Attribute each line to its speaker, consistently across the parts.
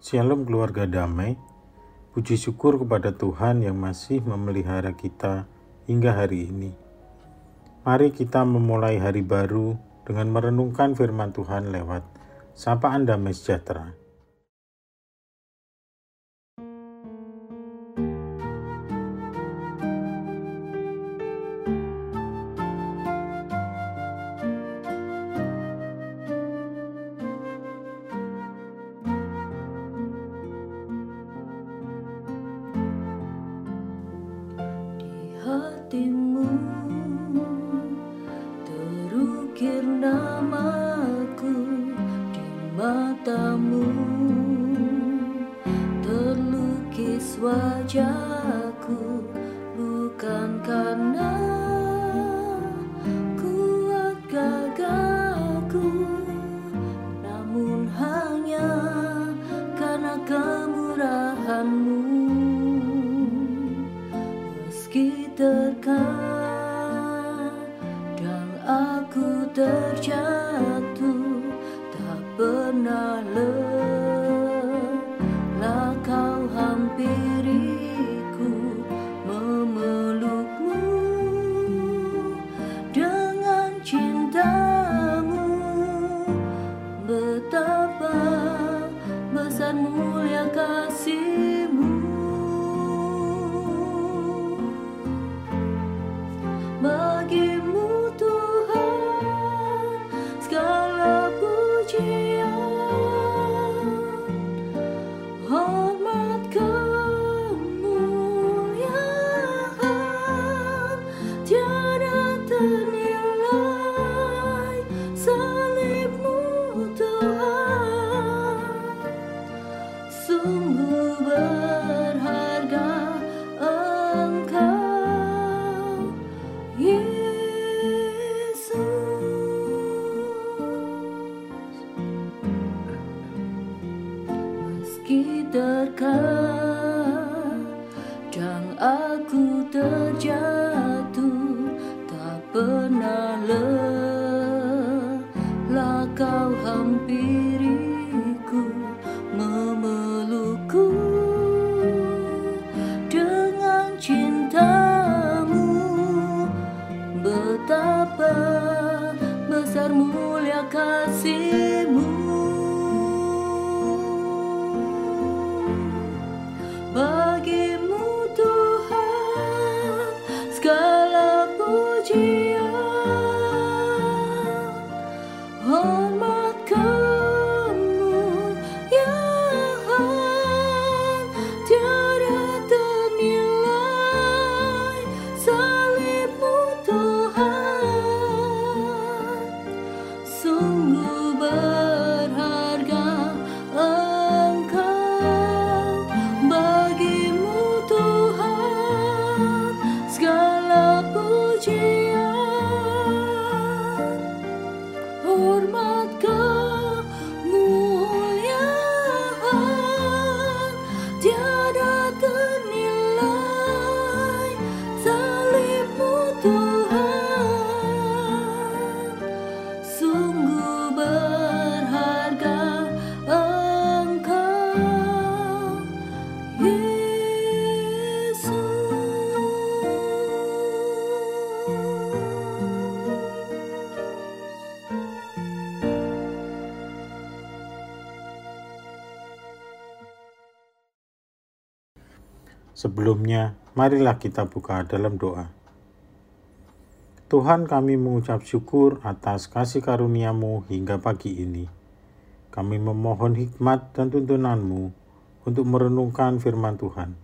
Speaker 1: Shalom keluarga damai. Puji syukur kepada Tuhan yang masih memelihara kita hingga hari ini. Mari kita memulai hari baru dengan merenungkan firman Tuhan lewat sapaan damai sejahtera.
Speaker 2: trái terkadang aku terjatuh Tak pernah lelah kau hampiriku Memelukku. Dengan cintamu Betapa besar mulia kasihmu
Speaker 1: Sebelumnya, marilah kita buka dalam doa. Tuhan kami mengucap syukur atas kasih karuniamu hingga pagi ini. Kami memohon hikmat dan tuntunanmu untuk merenungkan firman Tuhan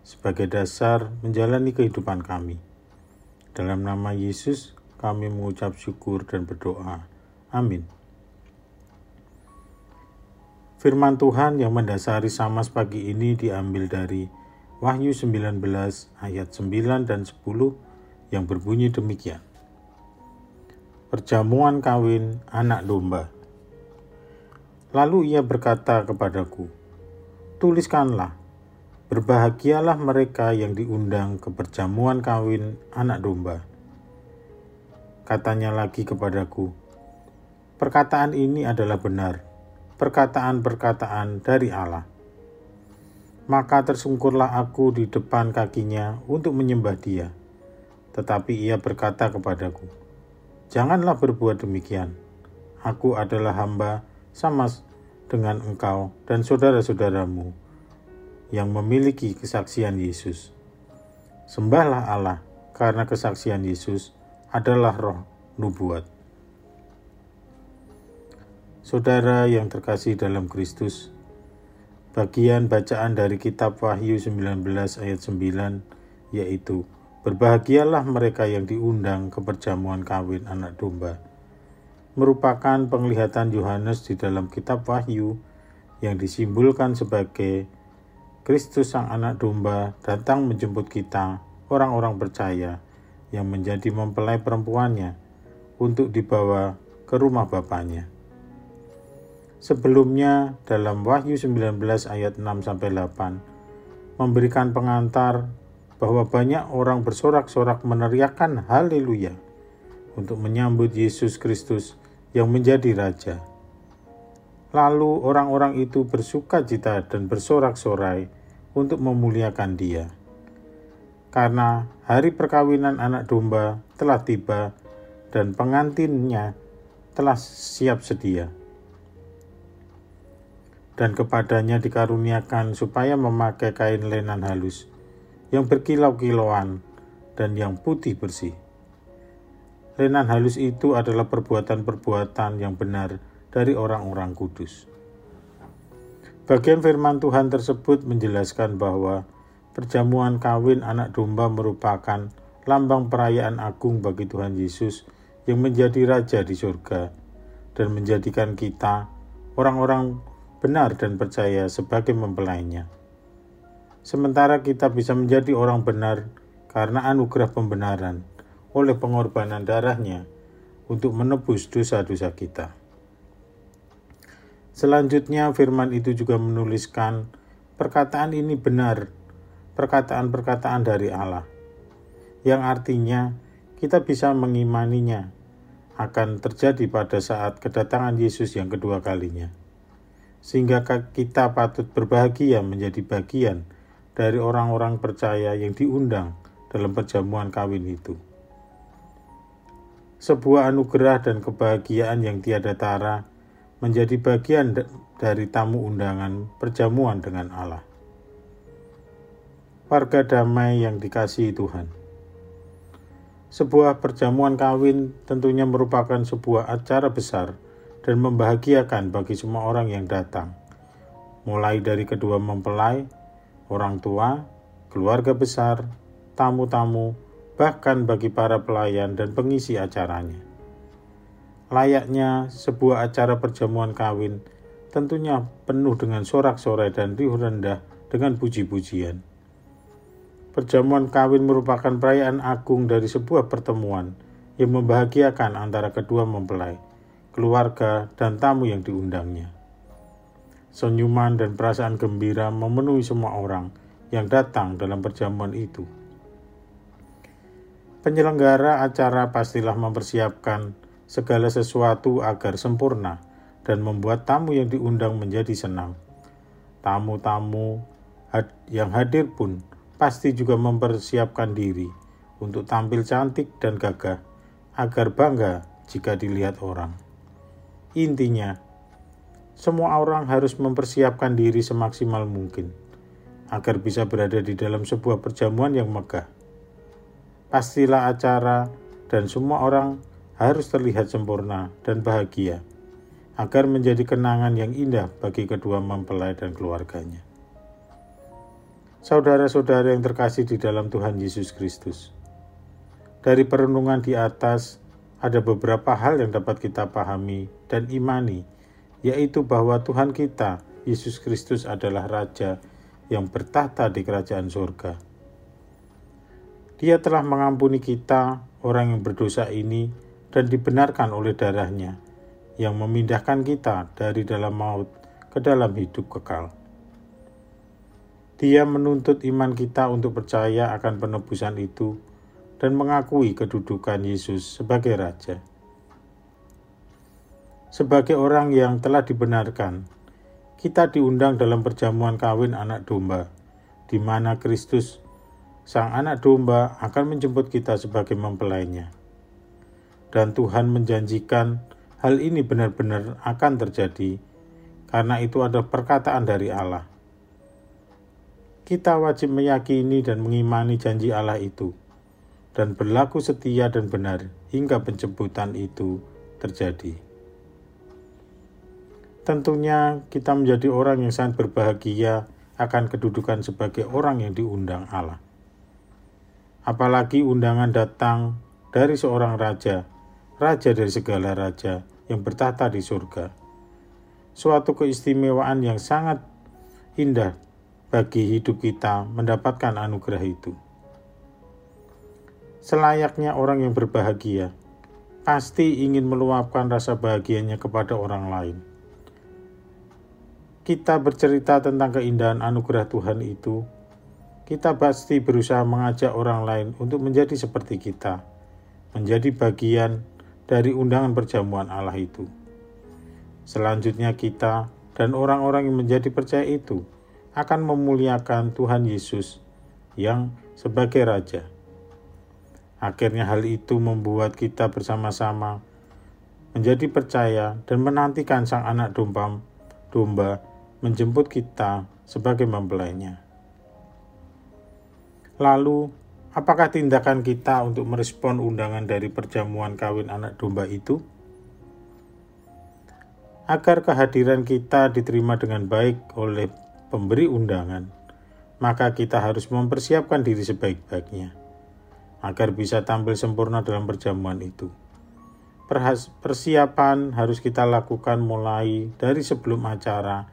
Speaker 1: sebagai dasar menjalani kehidupan kami. Dalam nama Yesus, kami mengucap syukur dan berdoa. Amin. Firman Tuhan yang mendasari Samas pagi ini diambil dari Wahyu 19 ayat 9 dan 10 yang berbunyi demikian. Perjamuan kawin anak domba. Lalu ia berkata kepadaku, Tuliskanlah, berbahagialah mereka yang diundang ke perjamuan kawin anak domba. Katanya lagi kepadaku, perkataan ini adalah benar, perkataan-perkataan dari Allah. Maka tersungkurlah aku di depan kakinya untuk menyembah dia. Tetapi ia berkata kepadaku, Janganlah berbuat demikian. Aku adalah hamba sama dengan engkau dan saudara-saudaramu yang memiliki kesaksian Yesus. Sembahlah Allah karena kesaksian Yesus adalah roh nubuat. Saudara yang terkasih dalam Kristus, bagian bacaan dari kitab Wahyu 19 ayat 9 yaitu Berbahagialah mereka yang diundang ke perjamuan kawin anak domba. Merupakan penglihatan Yohanes di dalam kitab Wahyu yang disimbolkan sebagai Kristus sang anak domba datang menjemput kita, orang-orang percaya yang menjadi mempelai perempuannya untuk dibawa ke rumah bapaknya. Sebelumnya dalam Wahyu 19 ayat 6 sampai 8 memberikan pengantar bahwa banyak orang bersorak-sorak meneriakkan haleluya untuk menyambut Yesus Kristus yang menjadi raja. Lalu orang-orang itu bersuka cita dan bersorak-sorai untuk memuliakan dia. Karena hari perkawinan anak domba telah tiba dan pengantinnya telah siap sedia dan kepadanya dikaruniakan supaya memakai kain lenan halus yang berkilau-kilauan dan yang putih bersih. Lenan halus itu adalah perbuatan-perbuatan yang benar dari orang-orang kudus. Bagian firman Tuhan tersebut menjelaskan bahwa perjamuan kawin anak domba merupakan lambang perayaan agung bagi Tuhan Yesus yang menjadi raja di surga dan menjadikan kita orang-orang benar dan percaya sebagai mempelainya. Sementara kita bisa menjadi orang benar karena anugerah pembenaran oleh pengorbanan darahnya untuk menebus dosa-dosa kita. Selanjutnya firman itu juga menuliskan perkataan ini benar, perkataan-perkataan dari Allah, yang artinya kita bisa mengimaninya akan terjadi pada saat kedatangan Yesus yang kedua kalinya sehingga kita patut berbahagia menjadi bagian dari orang-orang percaya yang diundang dalam perjamuan kawin itu. Sebuah anugerah dan kebahagiaan yang tiada tara menjadi bagian dari tamu undangan perjamuan dengan Allah. Warga damai yang dikasihi Tuhan. Sebuah perjamuan kawin tentunya merupakan sebuah acara besar dan membahagiakan bagi semua orang yang datang, mulai dari kedua mempelai, orang tua, keluarga besar, tamu-tamu, bahkan bagi para pelayan dan pengisi acaranya. Layaknya sebuah acara perjamuan kawin, tentunya penuh dengan sorak-sorai dan riuh rendah dengan puji-pujian. Perjamuan kawin merupakan perayaan agung dari sebuah pertemuan yang membahagiakan antara kedua mempelai keluarga, dan tamu yang diundangnya. Senyuman dan perasaan gembira memenuhi semua orang yang datang dalam perjamuan itu. Penyelenggara acara pastilah mempersiapkan segala sesuatu agar sempurna dan membuat tamu yang diundang menjadi senang. Tamu-tamu yang hadir pun pasti juga mempersiapkan diri untuk tampil cantik dan gagah agar bangga jika dilihat orang. Intinya, semua orang harus mempersiapkan diri semaksimal mungkin agar bisa berada di dalam sebuah perjamuan yang megah. Pastilah acara dan semua orang harus terlihat sempurna dan bahagia agar menjadi kenangan yang indah bagi kedua mempelai dan keluarganya. Saudara-saudara yang terkasih di dalam Tuhan Yesus Kristus, dari perenungan di atas, ada beberapa hal yang dapat kita pahami dan imani, yaitu bahwa Tuhan kita, Yesus Kristus adalah Raja yang bertahta di kerajaan surga. Dia telah mengampuni kita, orang yang berdosa ini, dan dibenarkan oleh darahnya, yang memindahkan kita dari dalam maut ke dalam hidup kekal. Dia menuntut iman kita untuk percaya akan penebusan itu dan mengakui kedudukan Yesus sebagai Raja. Sebagai orang yang telah dibenarkan, kita diundang dalam perjamuan kawin anak domba, di mana Kristus, sang anak domba, akan menjemput kita sebagai mempelainya. Dan Tuhan menjanjikan hal ini benar-benar akan terjadi, karena itu ada perkataan dari Allah. Kita wajib meyakini dan mengimani janji Allah itu, dan berlaku setia dan benar hingga penjemputan itu terjadi. Tentunya kita menjadi orang yang sangat berbahagia akan kedudukan sebagai orang yang diundang Allah. Apalagi undangan datang dari seorang raja, raja dari segala raja yang bertata di surga. Suatu keistimewaan yang sangat indah bagi hidup kita mendapatkan anugerah itu. Selayaknya orang yang berbahagia, pasti ingin meluapkan rasa bahagianya kepada orang lain kita bercerita tentang keindahan anugerah Tuhan itu, kita pasti berusaha mengajak orang lain untuk menjadi seperti kita, menjadi bagian dari undangan perjamuan Allah itu. Selanjutnya kita dan orang-orang yang menjadi percaya itu akan memuliakan Tuhan Yesus yang sebagai Raja. Akhirnya hal itu membuat kita bersama-sama menjadi percaya dan menantikan sang anak domba, domba menjemput kita sebagai mempelainya. Lalu, apakah tindakan kita untuk merespon undangan dari perjamuan kawin anak domba itu? Agar kehadiran kita diterima dengan baik oleh pemberi undangan, maka kita harus mempersiapkan diri sebaik-baiknya agar bisa tampil sempurna dalam perjamuan itu. Persiapan harus kita lakukan mulai dari sebelum acara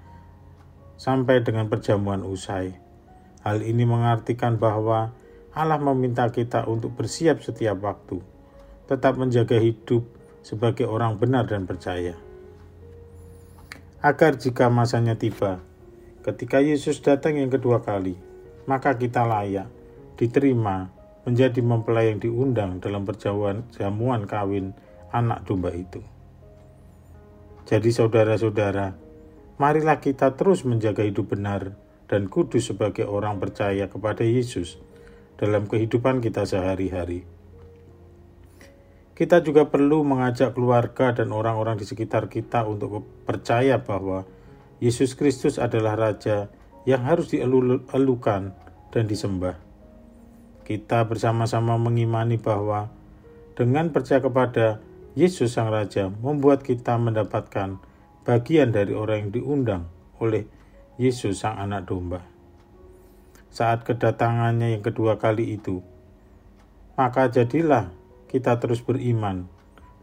Speaker 1: sampai dengan perjamuan usai. Hal ini mengartikan bahwa Allah meminta kita untuk bersiap setiap waktu, tetap menjaga hidup sebagai orang benar dan percaya. Agar jika masanya tiba, ketika Yesus datang yang kedua kali, maka kita layak diterima menjadi mempelai yang diundang dalam perjamuan jamuan kawin anak domba itu. Jadi saudara-saudara, marilah kita terus menjaga hidup benar dan kudus sebagai orang percaya kepada Yesus dalam kehidupan kita sehari-hari. Kita juga perlu mengajak keluarga dan orang-orang di sekitar kita untuk percaya bahwa Yesus Kristus adalah Raja yang harus dielukan dan disembah. Kita bersama-sama mengimani bahwa dengan percaya kepada Yesus Sang Raja membuat kita mendapatkan bagian dari orang yang diundang oleh Yesus Sang Anak Domba. Saat kedatangannya yang kedua kali itu, maka jadilah kita terus beriman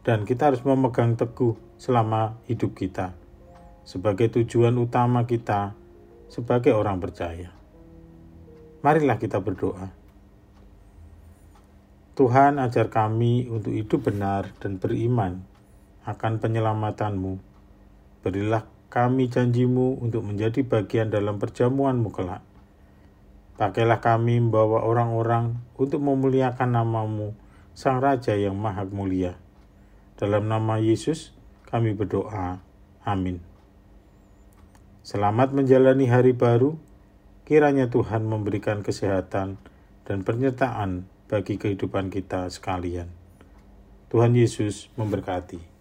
Speaker 1: dan kita harus memegang teguh selama hidup kita sebagai tujuan utama kita sebagai orang percaya. Marilah kita berdoa. Tuhan ajar kami untuk hidup benar dan beriman akan penyelamatanmu Berilah kami janjimu untuk menjadi bagian dalam perjamuanmu kelak. Pakailah kami membawa orang-orang untuk memuliakan namamu, Sang Raja yang Maha Mulia. Dalam nama Yesus kami berdoa. Amin. Selamat menjalani hari baru. Kiranya Tuhan memberikan kesehatan dan penyertaan bagi kehidupan kita sekalian. Tuhan Yesus memberkati.